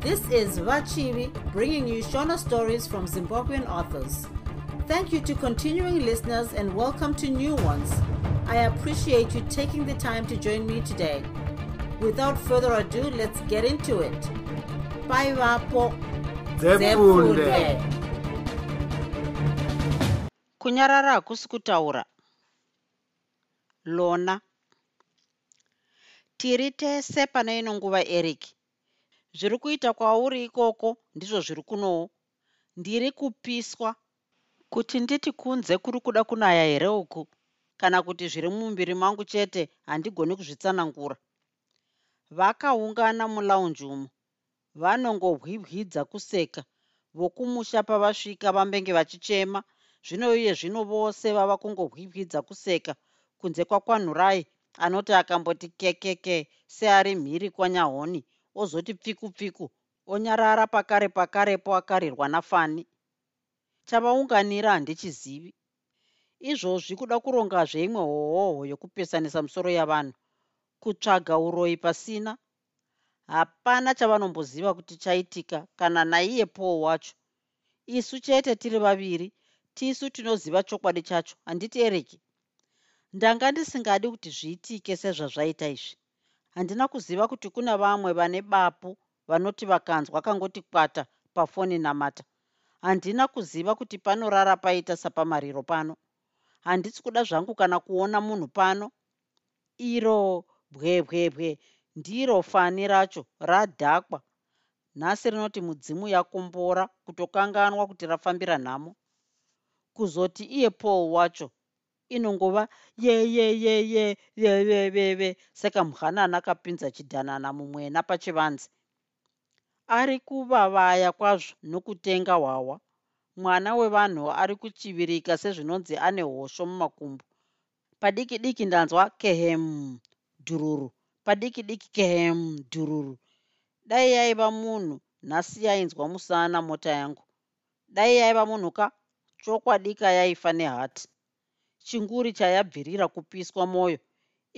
This is Vachivi bringing you Shona stories from Zimbabwean authors. Thank you to continuing listeners and welcome to new ones. I appreciate you taking the time to join me today. Without further ado, let's get into it. Bye, Vapo. Zefunde. kunyarara hakusi kutaura lona tiri tese pane ino nguva eric zviri kuita kwauri ikoko ndizvo zviri kunowo ndiri kupiswa kuti nditi kunze kuri kuda kunaya here uku? Kana kuti zviri mumuviri mangu chete handigoni kuzvitsanangura. Vakaungana mulaunji umo vanongohwihwidza kuseka vokumusha pavasvika vambenge vachichema. Zvino iye zvino vose vava kungohwihwidza kuseka kunze kwakwanhurai anoti akamboti kekeke seari mhiri kwanyahoni ozoti pfiku pfiku onyarara pakare pakarepo akarirwa nafani. Chavaunganira handichizivi. Izvozvi kuda kurongazve imwe hohoho yokupesanisa musoro yavanhu. Kutsvaga uroyi pasina? Hapana chavanomboziva kuti chaitika kana naiye paul wacho. Isu chete tiri vaviri tisu tinoziva chokwadi chacho handiti ereki ndanga ndisingadi kuti zviitike sezvazvaita izvi handina kuziva kuti kuna vamwe vane bapu vanoti vakanzwa kangoti kwata pafoni namata. Handina kuziva kuti panorara paita sapamariro pano. Handisi kuda zvangu kana kuona munhu pano. Iro bwebwebwe ndiro fani racho radhakwa. Nhasi rinoti mudzimu yakombora kutokanganwa kuti rafambira nhamo. Kuzoti iye paul wacho inongova yeyeyeye yeveveve saka muhanana kapinza chidhanana mumwena pachivanze. Ari kuvavaya kwazvo nokutenga hwawa mwana wevanhu ari kuchivirika sezvinonzi ane hosho mumakumbo. Padiki diki ndanzwa kehem dhururu. Padiki diki kehem dhururu. Dai yaiva munhu nhasi yainzwa musana mota yangu. Dai yaiva munhu ka? Chokwadika yaifa nehati chinguri chayabvirira kupiswa mwoyo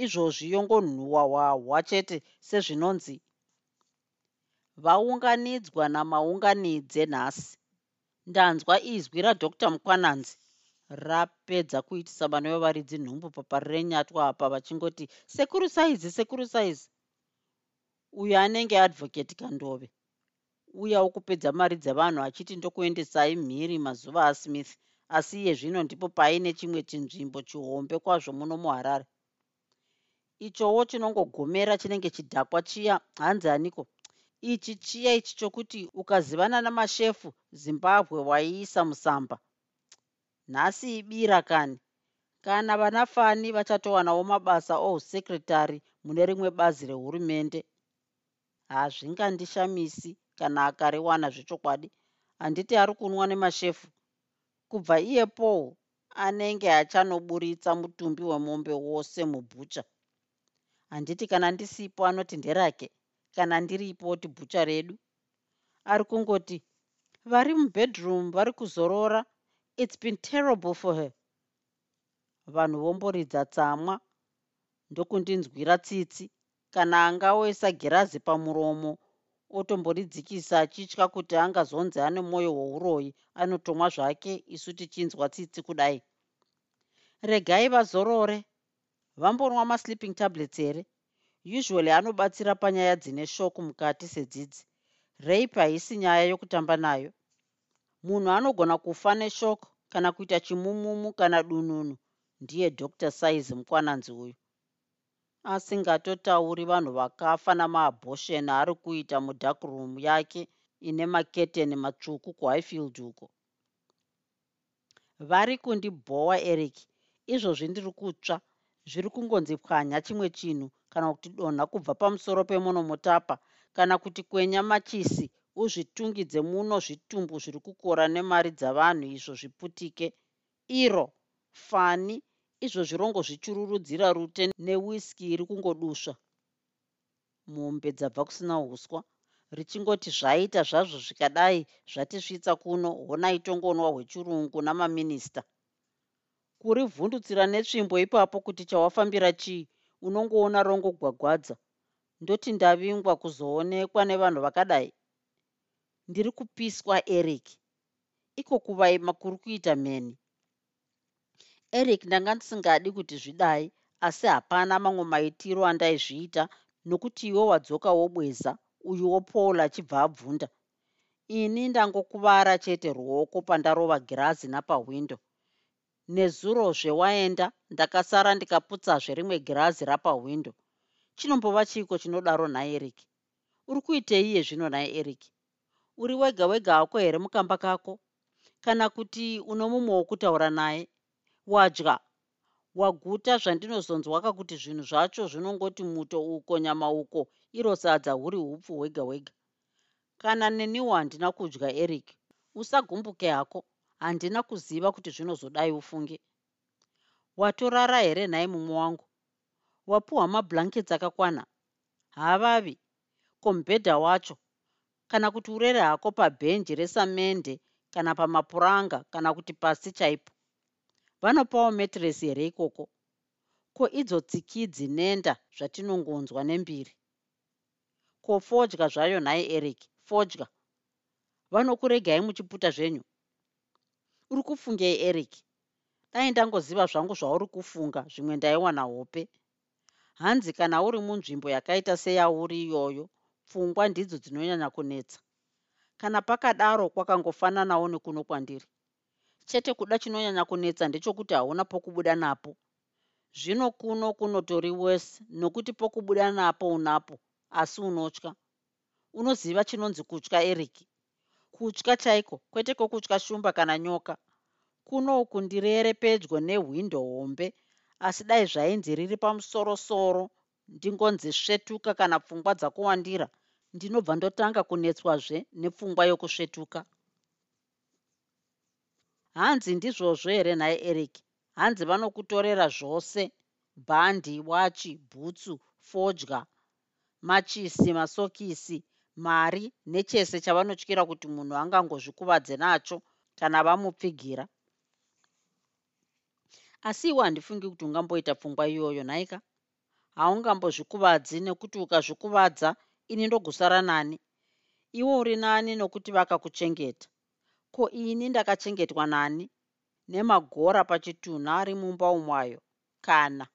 izvozvi yongonhuhwa hwahwa chete sezvinonzi vaunganidzwa namaunganidze nhasi. Ndanzwa izwi radr mukwananzi rapedza kuitisa vana vevaridzi nhumbu papari renyatwa apa vachingoti sekuru saizi sekuru saizi. Uyo anenge advocate kandove uya wokupedza mari dzevanhu achiti ndokuendesai mhiri mazuva asmith asi iye zvino ndipo paine chimwe chinzvimbo chihombe kwazvo muno muharare. Ichowo chinongogomera chinenge chidhakwa chiya hanzi aniko? Ichi chiya ichi chokuti ukazivana namashefu zimbabwe waiisa musamba. Nhasi ibira kani? Kana vana fani vachatowanawo mabasa ousekretary mune rimwe bazi rehurumende. Hazvingandishamisi kana akariwana zvechokwadi. Handiti ari kunwa nemashefu kubva iye paul anenge achanoburitsa mutumbi wemombe wose mubhucha. Handiti kana ndisipo anoti nderake kana ndiripo oti bhucha redu. Ari kungoti vari mubedroom vari kuzorora its been terrible for her. Vanhu vomboridza tsamwa ndokundinzwira tsitsi kana angaoisa girazi pamuromo otomboridzikisa achitya kuti angazonzi ane mwoyo wouroyi anotomwa zvake isu tichinzwa tsitsi kudai. Regai vazorore vambonwa masleeping tablets here? Usually anobatsira panyaya dzine shoko mukati sedzidzi. Rape haisi nyaya yokutamba nayo. Munhu anogona kufa neshoko kana kuita chimumumu kana dununu. Ndiye dr size mukwananzi uyu asingatotauri vanhu vakafa namaabhoshen ari kuita mudarkroom yake ine maketeni matsvuku kuhighfield uko. Vari kundibhowa eric. Izvozvi ndiri kutsva. Zviri kungonzi pwanya chimwe chinhu kana kuti donha kubva pamusoro pemonomotapa kana kuti kwenya machisi uzvitungidze muno zvitumbu zviri kukora nemari dzavanhu izvo zviputike. Iro fani izvo zvirongo zvichururudzira rute newiski iri kungodusva mombe dzabva kusina uswa richingoti zvaita zvazvo zvikadai zvatisvitsa kuno honai tongonwa hwechirungu namaminista. Kuri vhundutsira netsvimbo ipapo kuti chawafambira chii unongoona rongogwagwadza ndoti ndavingwa kuzoonekwa nevanhu vakadai. Ndiri kupiswa eric. Iko kuvaima kuri kuita mheni eric ndanga ndisingadi kuti zvidai asi hapana mamwe maitiro andaizviita nokuti iwe wadzoka wobweza uyu wopaul achibva abvunda. Ini ndangokuvara chete ruoko pandarova girazi napahwindo nezuro zvewaenda ndakasara ndikaputsazve rimwe girazi rapahwindo chinombova chiiko chinodaro nhaye eric? Uri kuitei iye zvino nhaye eric? Uri wega wega hako here mukamba kako? Kana kuti uno mumwe wokutaura naye wadya. Waguta zvandinozonzwaka kuti zvinhu zvacho zvinongoti muto uko nyama uko iro sadza huri hupfu hwega hwega. Kana neniwo handina kudya eric usagumbuke hako. Handina kuziva kuti zvinozodai ufunge. Watorara here nhai mumwe wangu? Wapiwa mablankets akakwana? Havavi. Komubhedha wacho? Kana kuti urere hako pabhenji resamende kana pamapuranga kana kuti pasi chaipo vanopawo metiresi here ikoko? Ko idzo tsikidzi nenda zvatinongonzwa nembiri? Ko fodya zvayo nhaye eric? Fodya. Vanokuregai muchiputa zvenyu? Uri kufungei eric? Dai ndangoziva zvangu zvauri kufunga zvimwe ndaiwana hope. Hanzi kana uri munzvimbo yakaita seyauri iyoyo pfungwa ndidzo dzinonyanya kunetsa. Kana pakadaro kwakangofananawo nekuno kwandiri chete kuda chinonyanya kunetsa ndechokuti hauna pokubuda napo. Zvino kuno kunotori wese nokuti pokubuda napo unapo asi unotya. Unoziva chinonzi kutya eric? Kutya chaiko? Kwete kwokutya shumba kana nyoka. Kuno uku ndirere pedyo nehwindo hombe asi dai zvainzi riri pamusorosoro ndingonzi svetuka kana pfungwa dzakuwandira ndinobva ndotanga kunetswazve nepfungwa yokusvetuka hanzi ndizvozvo here nhaye eric? Hanzi vanokutorera zvose bhandi wachi bhutsu fodya machisi masokisi mari nechese chavanotyira kuti munhu angangozvikuvadze nacho kana vamupfigira. Asi iwe handifungi kuti ungamboita pfungwa iyoyo nhaika haungambozvikuvadzi nekuti ukazvikuvadza ini ndogusara nani? Iwe uri nani nokuti vakakuchengeta ko ini ndakachengetwa nani? Nemagora pachitunha ari mumba umwayo. Kana.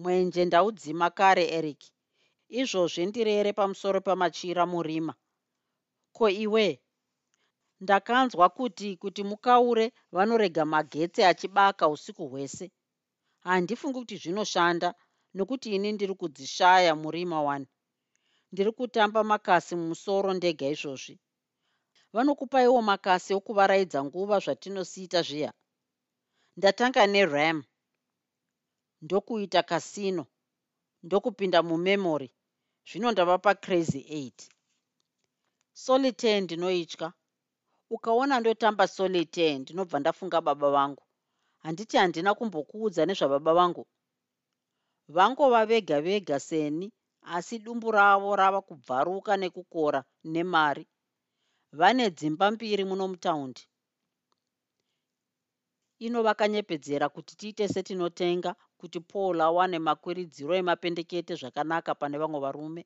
Mwenje ndaudzima kare eric. Izvozvi ndirere pamusoro pamachira murima. Ko iwe? Ndakanzwa kuti kuti mukaure vanorega magetsi achibaka usiku hwese. Handifungi kuti zvinoshanda nokuti ini ndiri kudzishaya murima one ndiri kutamba makasi mumusoro ndega izvozvi vanokupaiwo makasi okuvaraidza nguva zvatinosiita zviya. Ndatanga neram ndokuita kasino ndokupinda mumemory. Zvino ndava pacrazy eight. Solitaire ndinoitya. Ukaona ndotamba solitaire ndinobva ndafunga baba vangu handiti handina kumbokuudza nezvababa vangu. Vangova vega vega seni asi dumbu ravo rava kubvaruka nekukora nemari vane dzimba mbiri muno mutaundi. Ino vakanyepedzera kuti tiite setinotenga kuti paul awane makwiridziro emapendekete zvakanaka pane vamwe varume.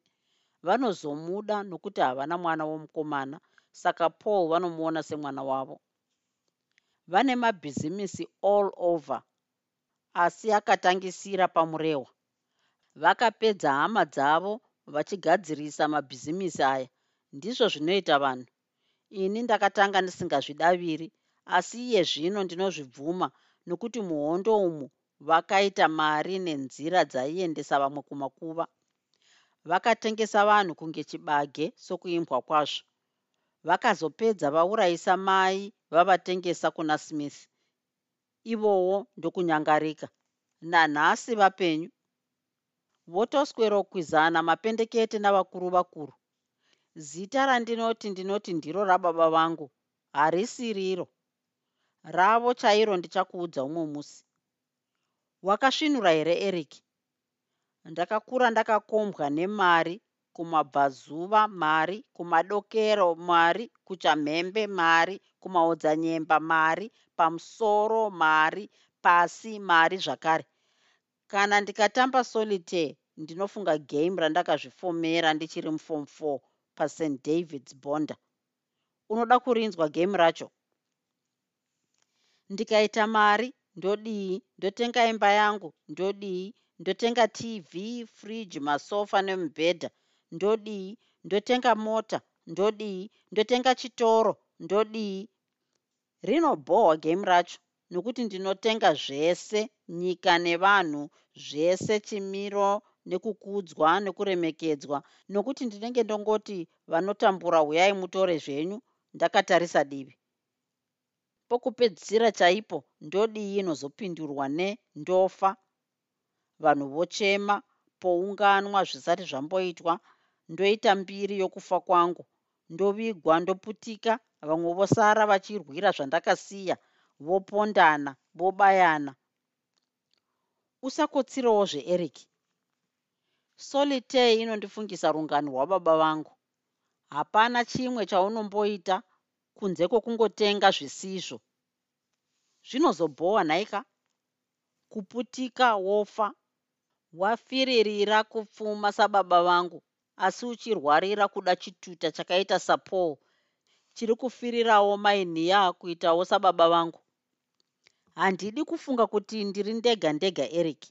Vanozomuda nokuti havana mwana womukomana saka paul vanomuona semwana wavo. Vane mabhizimisi all over asi akatangisira pamurehwa vakapedza hama dzavo vachigadzirisa mabhizimisi aya. Ndizvo zvinoita vanhu ini ndakatanga ndisingazvidaviri asi iye zvino ndinozvibvuma nokuti muhondo umu vakaita mari nenzira dzaiendesa vamwe kumakuva. Vakatengesa vanhu kunge chibage sokuimbwa kwazvo. Vakazopedza vaurayisa mai vavatengesa kuna smith. Ivowo ndokunyangarika. Nanhasi vapenyu. Votoswerokwizana mapendekete navakuru vakuru zita randinoti ndinoti ndiro rababa vangu harisiriro ravo chairo ndichakuudza umwe musi. Wakasvinura here eric? Ndakakura ndakakombwa nemari kumabvazuva mari kumadokero mari kuchamhembe mari kumaodzanyemba mari pamusoro mari pasi mari zvakare. Kana ndikatamba solitaire ndinofunga game randakazvifomera ndichiri mufom 4 past davids bonder unoda kurinzwa gemu racho. Ndikaita mari ndodii ndotenga imba yangu ndodii ndotenga tv friji masofa nemubhedha ndodii ndotenga mota ndodii ndotenga chitoro ndodii. Rinobhohwa gemu racho nokuti ndinotenga zvese nyika nevanhu zvese chimiro nekukudzwa nekuremekedzwa nokuti ndinenge ndongoti vanotambura huyai mutore zvenyu ndakatarisa divi. Pokupedzisira chaipo ndodii inozopindurwa nendofa vanhu vochema pounganwa zvisati zvamboitwa ndoita mbiri yokufa kwangu. Ndovigwa ndoputika vamwe vosara vachirwira zvandakasiya vopondana vobayana. Usakotsirewo zveeric solitei inondifungisa rungano rwababa vangu. Hapana chimwe chaunomboita kunze kwokungotenga zvisizvo. Zvinozobhowa nhaika. Kuputika wofa. Wafiririra kupfuma sababa vangu asi uchirwarira kuda chituta chakaita sapaul chiri kufirirawo mainhiya kuitawo sababa vangu. Handidi kufunga kuti ndiri ndega ndega eric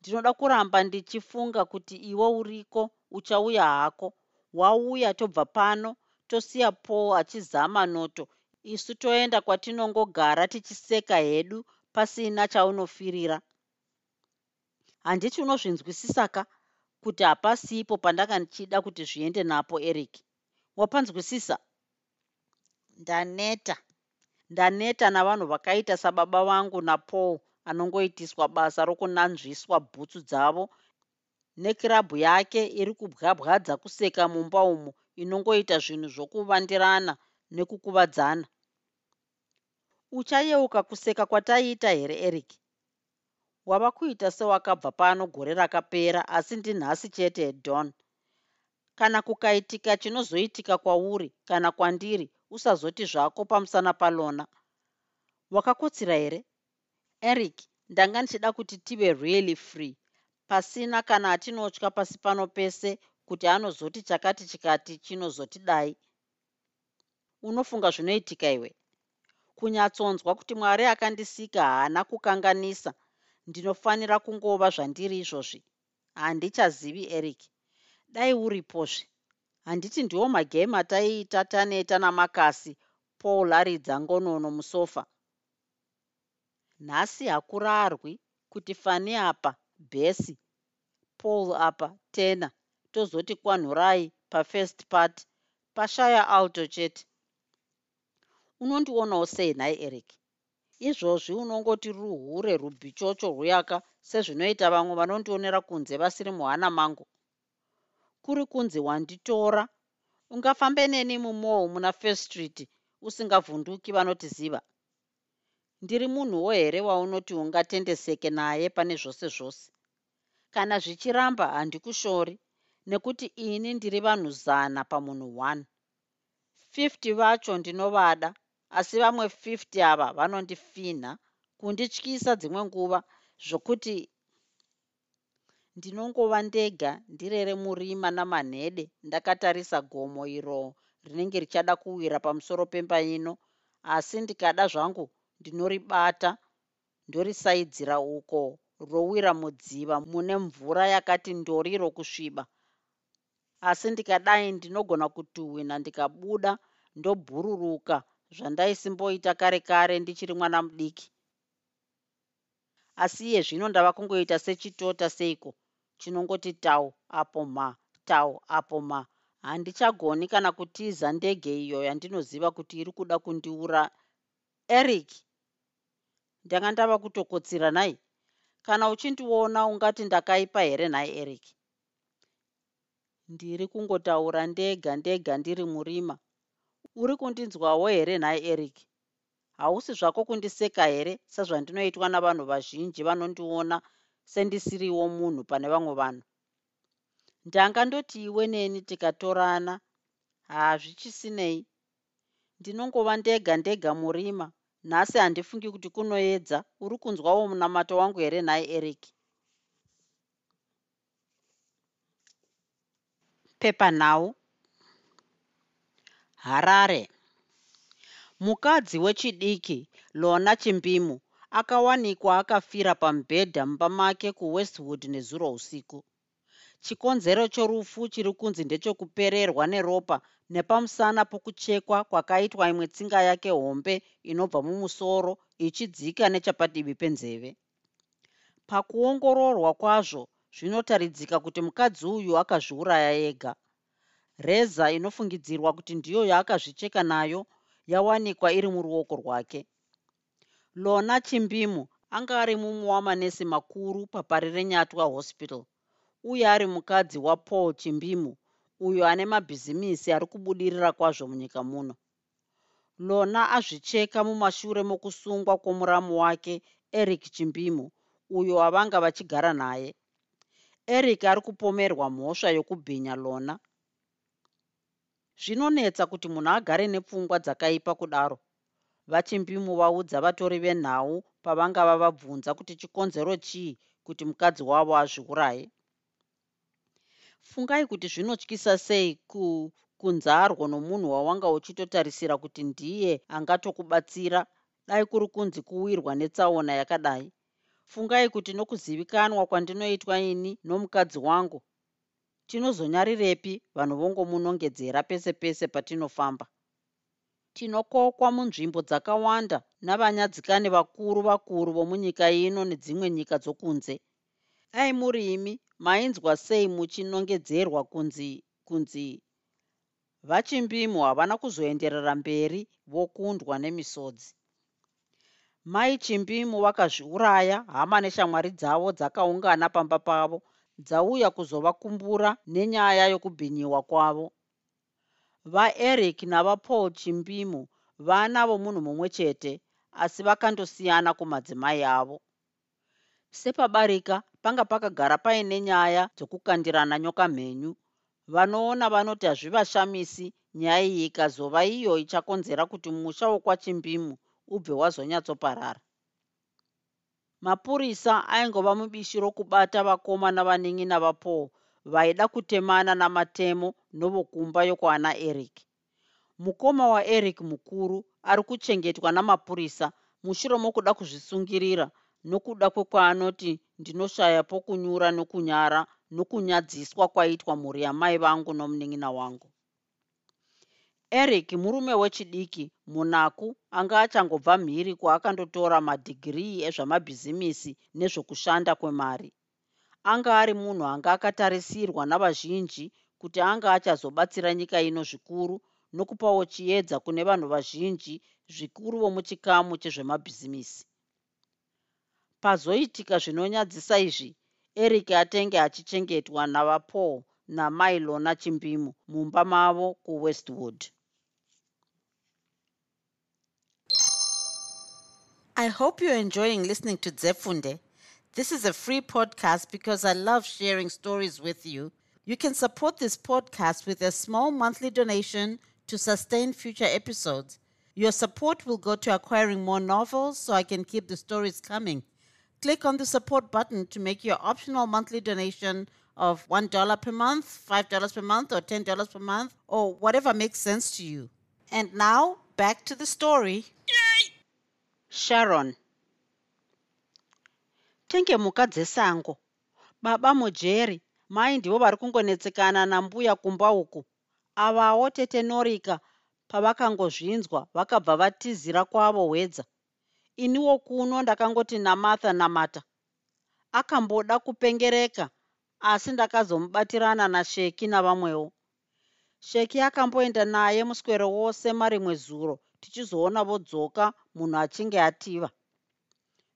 ndinoda kuramba ndichifunga kuti iwe uriko uchauya hako. Wauya tobva pano tosiya paul achizama noto. Isu toenda kwatinongogara tichiseka hedu pasina chaunofirira. Handiti unozvinzwisisaka kuti hapasipo pandanga ndichida kuti zviende napo eric. Wapanzwisisa? Ndaneta. Ndaneta navanhu vakaita sababa vangu napaul anongoitiswa basa rokunanzviswa bhutsu dzavo. Nekirabhu yake iri kubwabwadza kuseka mumba umo inongoita zvinhu zvokuvandirana nekukuvadzana. Uchayeuka kuseka kwataiita here eric? Wava kuita sewakabva pano gore rakapera asi ndinhasi chete edon kana kukaitika chinozoitika kwauri kana kwandiri usazoti zvako pamusana palona. Wakakotsira here eric ndanga ndichida kuti tive really free. Pasina kana atinotya pasi pano pese kuti anozoti chakati chikati chinozotidai unofunga zvinoitika iwe? Kunyatsonzwa kuti mwari akandisika haana kukanganisa ndinofanira kungova zvandiri izvozvi. Handichazivi eric. Dai uripozve. Handiti ndiwo magemu ataiita taneta namakasi paul aridza ngonono musofa nhasi hakurarwi kuti fani apa bhesi paul apa tena. Tozoti kwanhurai pafirst part pashaya alto chete. Unondionawo sei nhai eric? Izvozvi unongoti ruhure rubhichocho ruyaka sezvinoita vamwe vanondionera kunze vasiri muhana mangu. Kuri kunzi wanditora ungafambe neni mumall muna first street usingavhunduki vanotiziva ndiri munhuwo here waunoti ungatendeseke naye pane zvose zvose? Kana zvichiramba handikushori nekuti ini ndiri vanhu zana pamunhu 1 50 vacho ndinovada asi vamwe 50 ava vanondifinha kundityisa dzimwe nguva zvokuti ndinongova ndega ndirere murima namanhede ndakatarisa gomo iro rinenge richada kuwira pamusoro pemba ino asi ndikada zvangu ndinoribata ndorisaidzira uko rowira mudziva mune mvura yakati ndori rokusviba asi ndikadai ndinogona kutuhwina ndikabuda ndobhururuka zvandaisimboita kare kare ndichiri mwana mudiki. Asi iye zvino ndava kungoita sechitota seiko? Chinongoti tau apo ma tau apo ma. Handichagoni kana kutiza ndege iyo yandinoziva kuti iri kuda kundiura. Eric ndanga ndava kutokotsira nai. Kana uchindiona ungati ndakaipa here nhai eric? Ndiri kungotaura ndega ndega ndiri murima. Uri kundinzwawo here nhai eric? Hausi zvako kundiseka here sezvandinoitwa navanhu vazhinji vanondiona sendisiriwo munhu pane vamwe vanhu? Ndanga ndoti iwe neni tikatorana hazvichisinei. Ndinongova ndega ndega murima nhasi handifungi kuti kunoedza. Uri kunzwawo munamato wangu here nhai eric? Pepanhau harare. Mukadzi wechidiki lona chimbimu akawanikwa akafira pamubhedha mumba make kuwestwood nezuro usiku chikonzero chorufu chiri kunzi ndechekupererwa neropa nepamusana pokuchekwa kwakaitwa imwe tsinga yake hombe inobva mumusoro ichidzika nechapadivi penzeve. Pakuongororwa kwazvo zvinotaridzika kuti mukadzi uyu akazviuraya ega. Reza inofungidzirwa kuti ndiyo yaakazvicheka nayo yawanikwa iri muruoko rwake. Lona chimbimu anga ari mumwe wamanesi makuru papari renyatwa hospital uye ari mukadzi wapaul chimbimu uyo ane mabhizimisi ari kubudirira kwazvo munyika muno. Lona azvicheka mumashure mokusungwa kwomuramu wake eric chimbimu uyo wavanga vachigara naye. Eric ari kupomerwa mhosva yokubhinya lona. Zvinonetsa kuti munhu agare nepfungwa dzakaipa kudaro. Vachimbimu vaudza vatori venhau pavangava vabvunza kuti chikonzero chii kuti mukadzi wavo azviuraye fungai kuti zvinotyisa sei kunzarwo nomunhu wawanga uchitotarisira kuti ndiye angatokubatsira. Dai kuri kunzi kuwirwa netsaona yakadai. Fungai kuti nokuzivikanwa kwandinoitwa ini nomukadzi wangu tinozonyarirepi vanhu vongomunongedzera pese pese patinofamba. Tinokokwa munzvimbo dzakawanda navanyadzikani vakuru vakuru vomunyika ino nedzimwe nyika dzokunze dai muri imi mainzwa sei muchinongedzerwa kunzi kunzi vachimbimu havana kuzoenderera mberi vokundwa nemisodzi. Mai chimbimu vakazviuraya hama neshamwari dzavo dzakaungana pamba pavo dzauya kuzovakumbura nenyaya yokubhinyiwa kwavo. Vaeric navapaul chimbimu vana vomunhu mumwe chete asi vakandosiyana kumadzimai avo. Sepabarika panga pakagara paine nyaya dzokukandirana nyoka mhenyu. Vanoona vanoti hazvivashamisi nyaya iyi ikazova iyo ichakonzera kuti musha wokwachimbimu ubve wazonyatsoparara. Mapurisa aingova mubishi rokubata vakoma navanin'i navapaul vaida kutemana namatemo novokumba yokwana eric. Mukoma waeric mukuru ari kuchengetwa namapurisa mushure mokuda kuzvisungirira nokuda kwekwaanoti ndinoshaya pokunyura nokunyara nokunyadziswa kwaitwa mhuri yamai vangu nomunin'ina wangu. Eric murume wechidiki munaku anga achangobva mhiri kwaakandotora madhigirii ezvamabhizimisi nezvokushanda kwemari. Anga ari munhu anga akatarisirwa navazhinji kuti anga achazobatsira nyika ino zvikuru nokupawo chiedza kune vanhu vazhinji zvikuru vomuchikamu chezvemabhizimisi pazoitika zvinonyadzisa izvi eric atenge achichengetwa navapaul namailona chimbimu mumba mavo kuwestwood. I hope you're enjoying listening to zefunde. This is a free podcast because i love sharing stories with you. You can support this podcast with a small monthly donation to sustain future episodes. Your support will go to acquiring more novels so i can keep the stories coming Click on the support button to make your optional monthly donation of $1 per month, $5 per month, or $10 per month, or whatever makes sense to you. And now, back to the story. Sharon. Tenge muka dzesango. Baba mujeri, mai ndivo vari kungonetsekana nambuya kumba uku. Avawo tete Norika pavakangozvinzwa vakabva vatizira kwavo hwedza iniwo kuno ndakangoti namartha namata akamboda kupengereka asi ndakazomubatirana nasheki navamwewo sheki akamboenda naye muswero wose marimwe zuro tichizoona vodzoka munhu achinge ativa.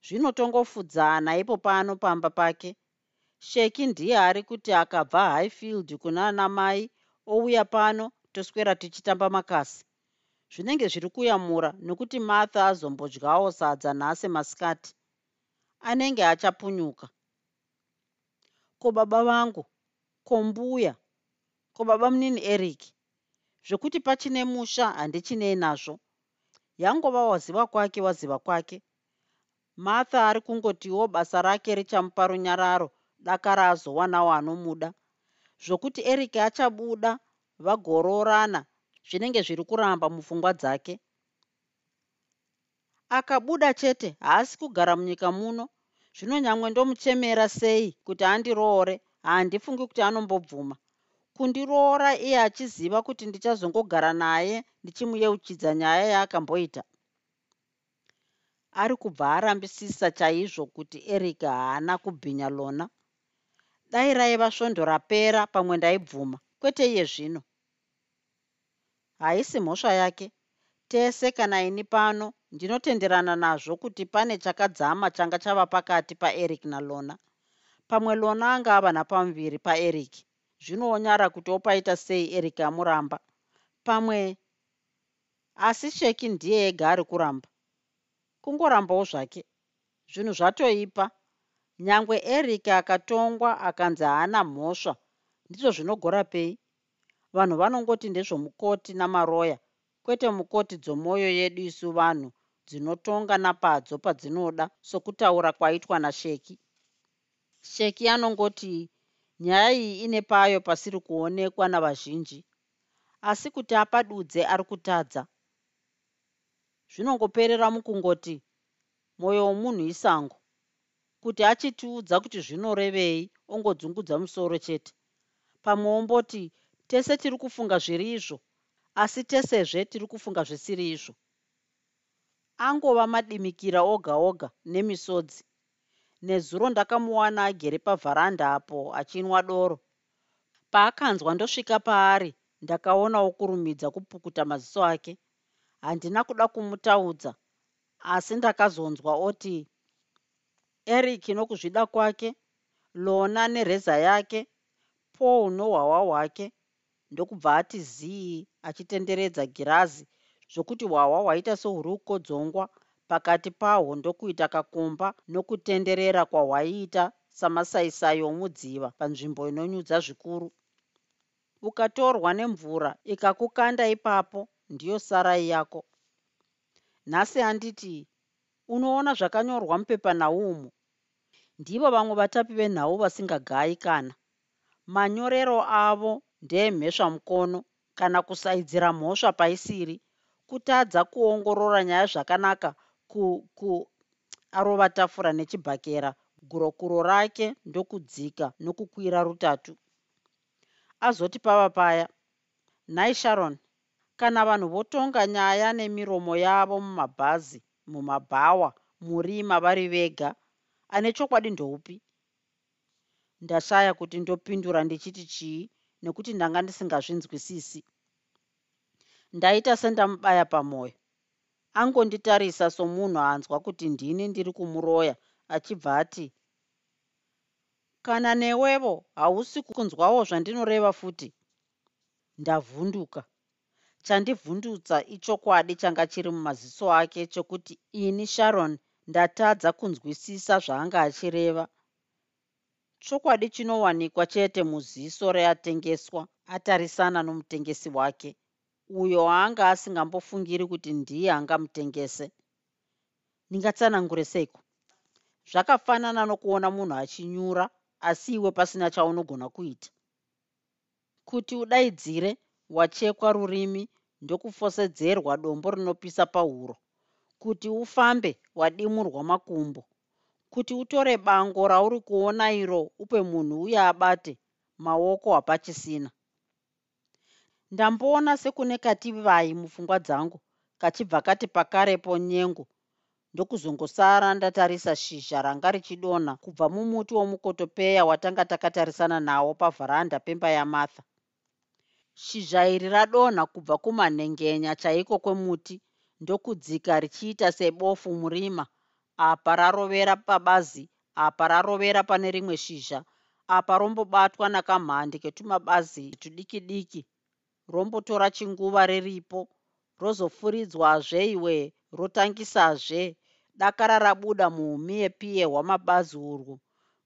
Zvinotongofudzana ipo pano pamba pake. Sheki ndiye ari kuti akabva highfield kunana mai ouya pano toswera tichitamba makasi zvinenge zviri kuyamura nokuti martha azombodyawo sadza nhasi masikati. Anenge achapunyuka. Ko baba vangu? Ko mbuya? Ko baba munini eric? Zvekuti pachine musha handichinei nazvo. Yangova waziva kwake waziva kwake. Martha ari kungotiwo basa rake richamupa runyararo dakara azowanawo anomuda. Zvokuti eric achabuda vagororana zvinenge zviri kuramba mupfungwa dzake. Akabuda chete haasi kugara munyika muno. Zvino nyamwe ndomuchemera sei kuti andiroore handifungi kuti anombobvuma. Kundiroora iye achiziva kuti ndichazongogara naye ndichimuyeuchidza nyaya yaakamboita. Ari kubva arambisisa chaizvo kuti eric haana kubhinya lona. Dai raiva svondo rapera pamwe ndaibvuma. Kwete iye zvino haisi mhosva yake. Tese kana ini pano ndinotenderana nazvo kuti pane chakadzama changa chava pakati paeric nalona. Pamwe lona anga ava napamuviri paeric. Zvinoonyara kuti opaita sei eric amuramba. Pamwe asi sheki ndiye ega ari kuramba. Kungorambawo zvake. Zvinhu zvatoipa. Nyangwe eric akatongwa akanzi haana mhosva. Ndizvo zvinogora pei vanhu vanongoti ndezvomukoti namaroya. Kwete mukoti dzomwoyo yedu isu vanhu dzinotonga napadzo padzinoda sokutaura kwaitwa nasheki. Sheki anongoti nyaya iyi ine payo pasiri kuonekwa navazhinji. Asi kuti apadudze ari kutadza zvinongoperera mukungoti mwoyo womunhu isango. Kuti achitiudza kuti zvinorevei ongodzungudza musoro chete. Pamwe omboti tese tiri kufunga zviri izvo asi tesezve tiri kufunga zvisiri izvo. Angova madimikira oga oga nemisodzi nezuro ndakamuwana agere pavharanda apo achinwa doro. Paakanzwa ndosvika paari ndakaona okurumidza kupukuta maziso ake. Handina kuda kumutaudza asi ndakazonzwa oti eric nokuzvida kwake lona nereza yake paul nohwawa hwake ndokubva ati zii achitenderedza girazi zvokuti hwahwa hwaita sehuri kukodzongwa pakati pahwo ndokuita kakomba nokutenderera kwahwaiita samasaisai omudziva panzvimbo inonyudza zvikuru. Ukatorwa nemvura ikakukanda ipapo ndiyo sarai yako. Nhasi handiti unoona zvakanyorwa mupepanhaumu ndivo vamwe vatapi venhau vasingagayi kana manyorero avo ndeemhesva mukono kana kusaidzira mhosva paisiri kutadza kuongorora nyaya zvakanaka ku, ku tafura nechibhakera. Gurokuro rake ndokudzika nokukwira rutatu. Azoti pava paya nhai sharon kana vanhu votonga nyaya nemiromo yavo mumabhazi mumabhawa murima vari vega ane chokwadi ndoupi? Ndashaya kuti ndopindura ndichiti chii nekuti ndanga ndisingazvinzwisisi. Ndaita sendamubaya pamwoyo angonditarisa somunhu anzwa kuti ndini ndiri kumuroya achibva ati kana newevo hausi kunzwawo zvandinoreva futi ndavhunduka. Chandivhundutsa ichokwadi changa chiri mumaziso ake chokuti ini sharon ndatadza kunzwisisa zvaanga achireva chokwadi chinowanikwa chete muziso reatengeswa atarisana nomutengesi wake. Uyo anga asingambofungiri kuti ndiye angamutengese. Ndingatsanangure seiko? Zvakafanana nokuona munhu achinyura asi iwe pasina chaunogona kuita. Kuti udaidzire wachekwa rurimi ndokufosedzerwa dombo rinopisa pahuro. Kuti ufambe wadimurwa makumbo kuti utore bango rauri kuona iro upe munhu uye abate maoko hapachisina ndamboona sekune kativai mupfungwa dzangu kachibva kati pakarepo nyengo. Ndokuzongosara ndatarisa shizha ranga richidonha kubva mumuti womukotopeya watanga takatarisana nawo pavharanda pemba yamartha shizha iri radonha kubva kumanhengenya chaiko kwemuti ndokudzika richiita sebofu murima apa rarovera pabazi apa rarovera pane rimwe shizha. Apa rombobatwa nakamhandi ketumabazi tudiki diki. Rombotora chinguva riripo rozofuridzwazve iwe rotangisazve. Dakara rabuda muumi yepiye hwamabazi urwu.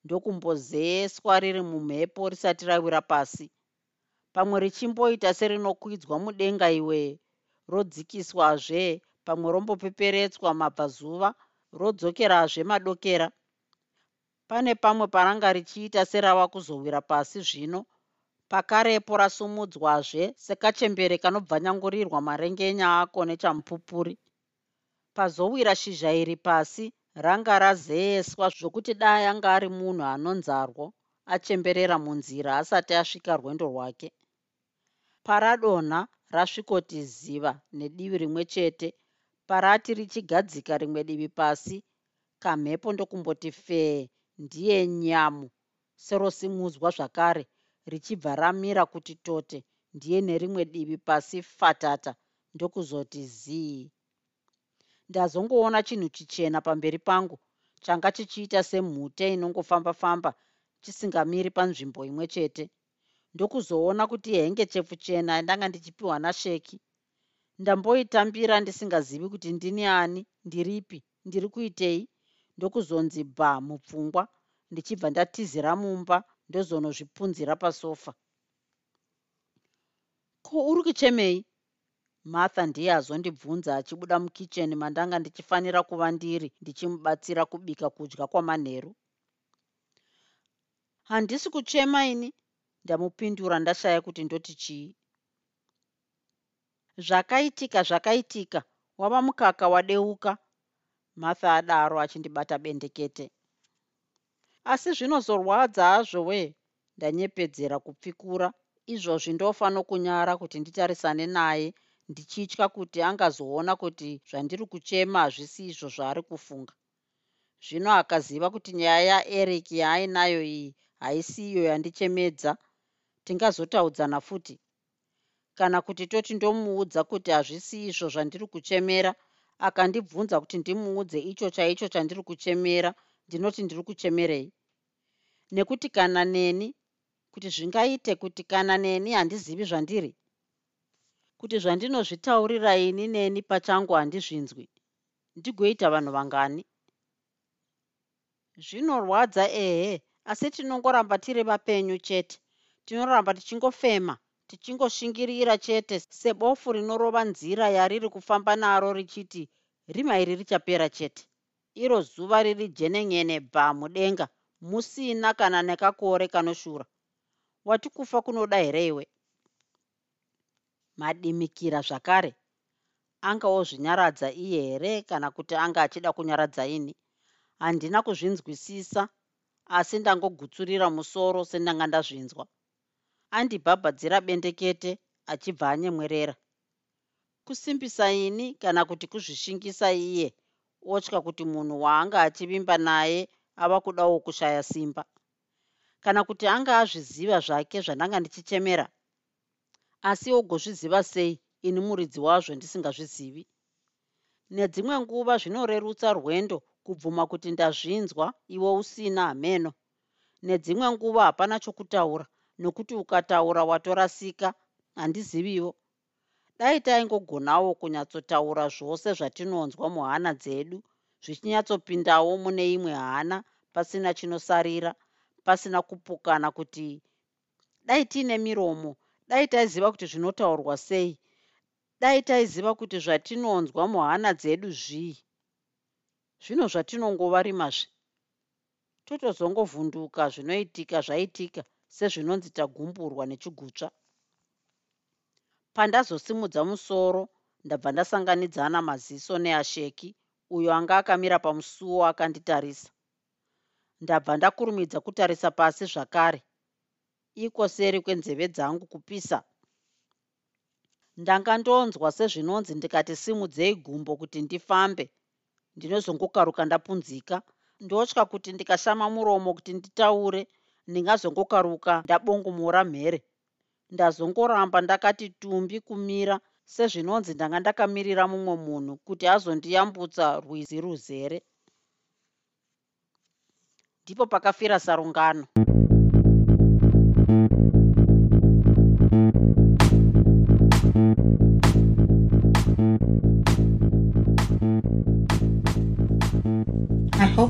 Ndokumbozeeswa riri mumhepo risati rawira pasi. Pamwe richimboita serinokwidzwa mudenga iwe rodzikiswazve. Pamwe rombopeperetswa mabvazuva rodzokerazve madokera pane pamwe paranga richiita serava kuzowira pasi zvino. Pakarepo rasumudzwazve sekachembere kanobvanyangurirwa marengenya ako nechamupupuri. Pazowira shizha iri pasi ranga razeeswa zvokuti dai anga ari munhu anonzarwo achemberera munzira asati asvika rwendo rwake. Paradonha rasvikoti ziva nedivi rimwe chete parati richigadzika rimwe divi pasi. Kamhepo ndokumboti fee ndiye nyamu. Serosimudzwa zvakare richibva ramira kuti tote ndiye nerimwe divi pasi fatata ndokuzoti zii. Ndazongoona chinhu chichena pamberi pangu changa chichiita semhute inongofamba-famba chisingamiri panzvimbo imwe chete. Ndokuzoona kuti henge chefu chena yandanga ndichipiwa nasheki ndamboitambira ndisingazivi kuti ndini ani ndiripi ndiri kuitei ndokuzonzi bha mupfungwa ndichibva ndatizira mumba ndozonozvipunzira pasofa. Ko uri kuchemei? Martha ndiye azondibvunza achibuda mukicheni mandanga ndichifanira kuva ndiri ndichimubatsira kubika kudya kwamanheru. Handisi kuchema ini? Ndamupindura ndashaya kuti ndoti chii zvakaitika zvakaitika. Wava mukaka wadeuka. Martha adaro achindibata bendekete. Asi zvinozorwadza hazvo wee ndanyepedzera kupfikura. Izvozvi ndofano kunyara kuti nditarisane naye ndichitya kuti angazoona kuti zvandiri kuchema hazvisi izvo zvaari kufunga. Zvino akaziva kuti nyaya yaeric yaainayo iyi haisi iyo yandichemedza. Tingazotaudzana futi kana kuti toti ndomuudza kuti hazvisi izvo zvandiri kuchemera akandibvunza kuti ndimuudze icho chaicho chandiri kuchemera ndinoti ndiri kuchemerei. Nekuti kana neni kuti zvingaite kuti kana neni handizivi zvandiri kuti zvandinozvitaurira ini neni pachangu handizvinzwi ndigoita vanhu vangani? Zvinorwadza ehe asi tinongoramba tiri vapenyu chete tinoramba tichingofema tichingoshingirira chete sebofu rinorova nzira yariri kufamba naro richiti rima iri richapera chete. Iro zuva riri jenenyene bha mudenga musina kana nekakore kanoshura. Wati kufa kunoda here iwe? Madimikira zvakare. Anga ozvinyaradza iye here kana kuti anga achida kunyaradza ini? Handina kuzvinzwisisa asi ndangogutsurira musoro sendanga ndazvinzwa andibhabhadzira bendekete achibva anyemwerera. Kusimbisa ini kana kuti kuzvishingisa iye otya kuti munhu waanga achivimba naye ava kudawo kushaya simba. Kana kuti anga azviziva zvake zvandanga ndichichemera asi ogozviziva sei ini muridzi wazvo ndisingazvizivi? Nedzimwe nguva zvinorerutsa rwendo kubvuma kuti ndazvinzwa iwe usina hameno nedzimwe nguva hapana chokutaura nokuti ukataura watorasika handiziviwo. Dai taingogonawo kunyatsotaura zvose zvatinonzwa muhana dzedu zvichinyatsopindawo mune imwe hana pasina chinosarira pasina kupukana kuti dai tiine miromo dai taiziva kuti zvinotaurwa sei dai taiziva kuti zvatinonzwa muhana dzedu zvii? Zvino zvatinongova rimazve totozongovhunduka zvinoitika zvaitika sezvinonzi tagumburwa nechigutsva. Pandazosimudza musoro ndabva ndasanganidzana maziso neasheki uyo anga akamira pamusuwo akanditarisa. Ndabva ndakurumidza kutarisa pasi zvakare. Iko seri kwenzeve dzangu kupisa? Ndanga ndonzwa sezvinonzi ndikati simudzei gumbo kuti ndifambe. Ndinozongokaruka ndapunzika. Ndotya kuti ndikashama muromo kuti nditaure ndingazongokaruka ndabongomora mhere. Ndazongoramba ndakati tumbi kumira. Sezvinonzi ndanga ndakamirira mumwe munhu kuti azondiyambutsa rwizi ruzere. Ndipo pakafira sarungano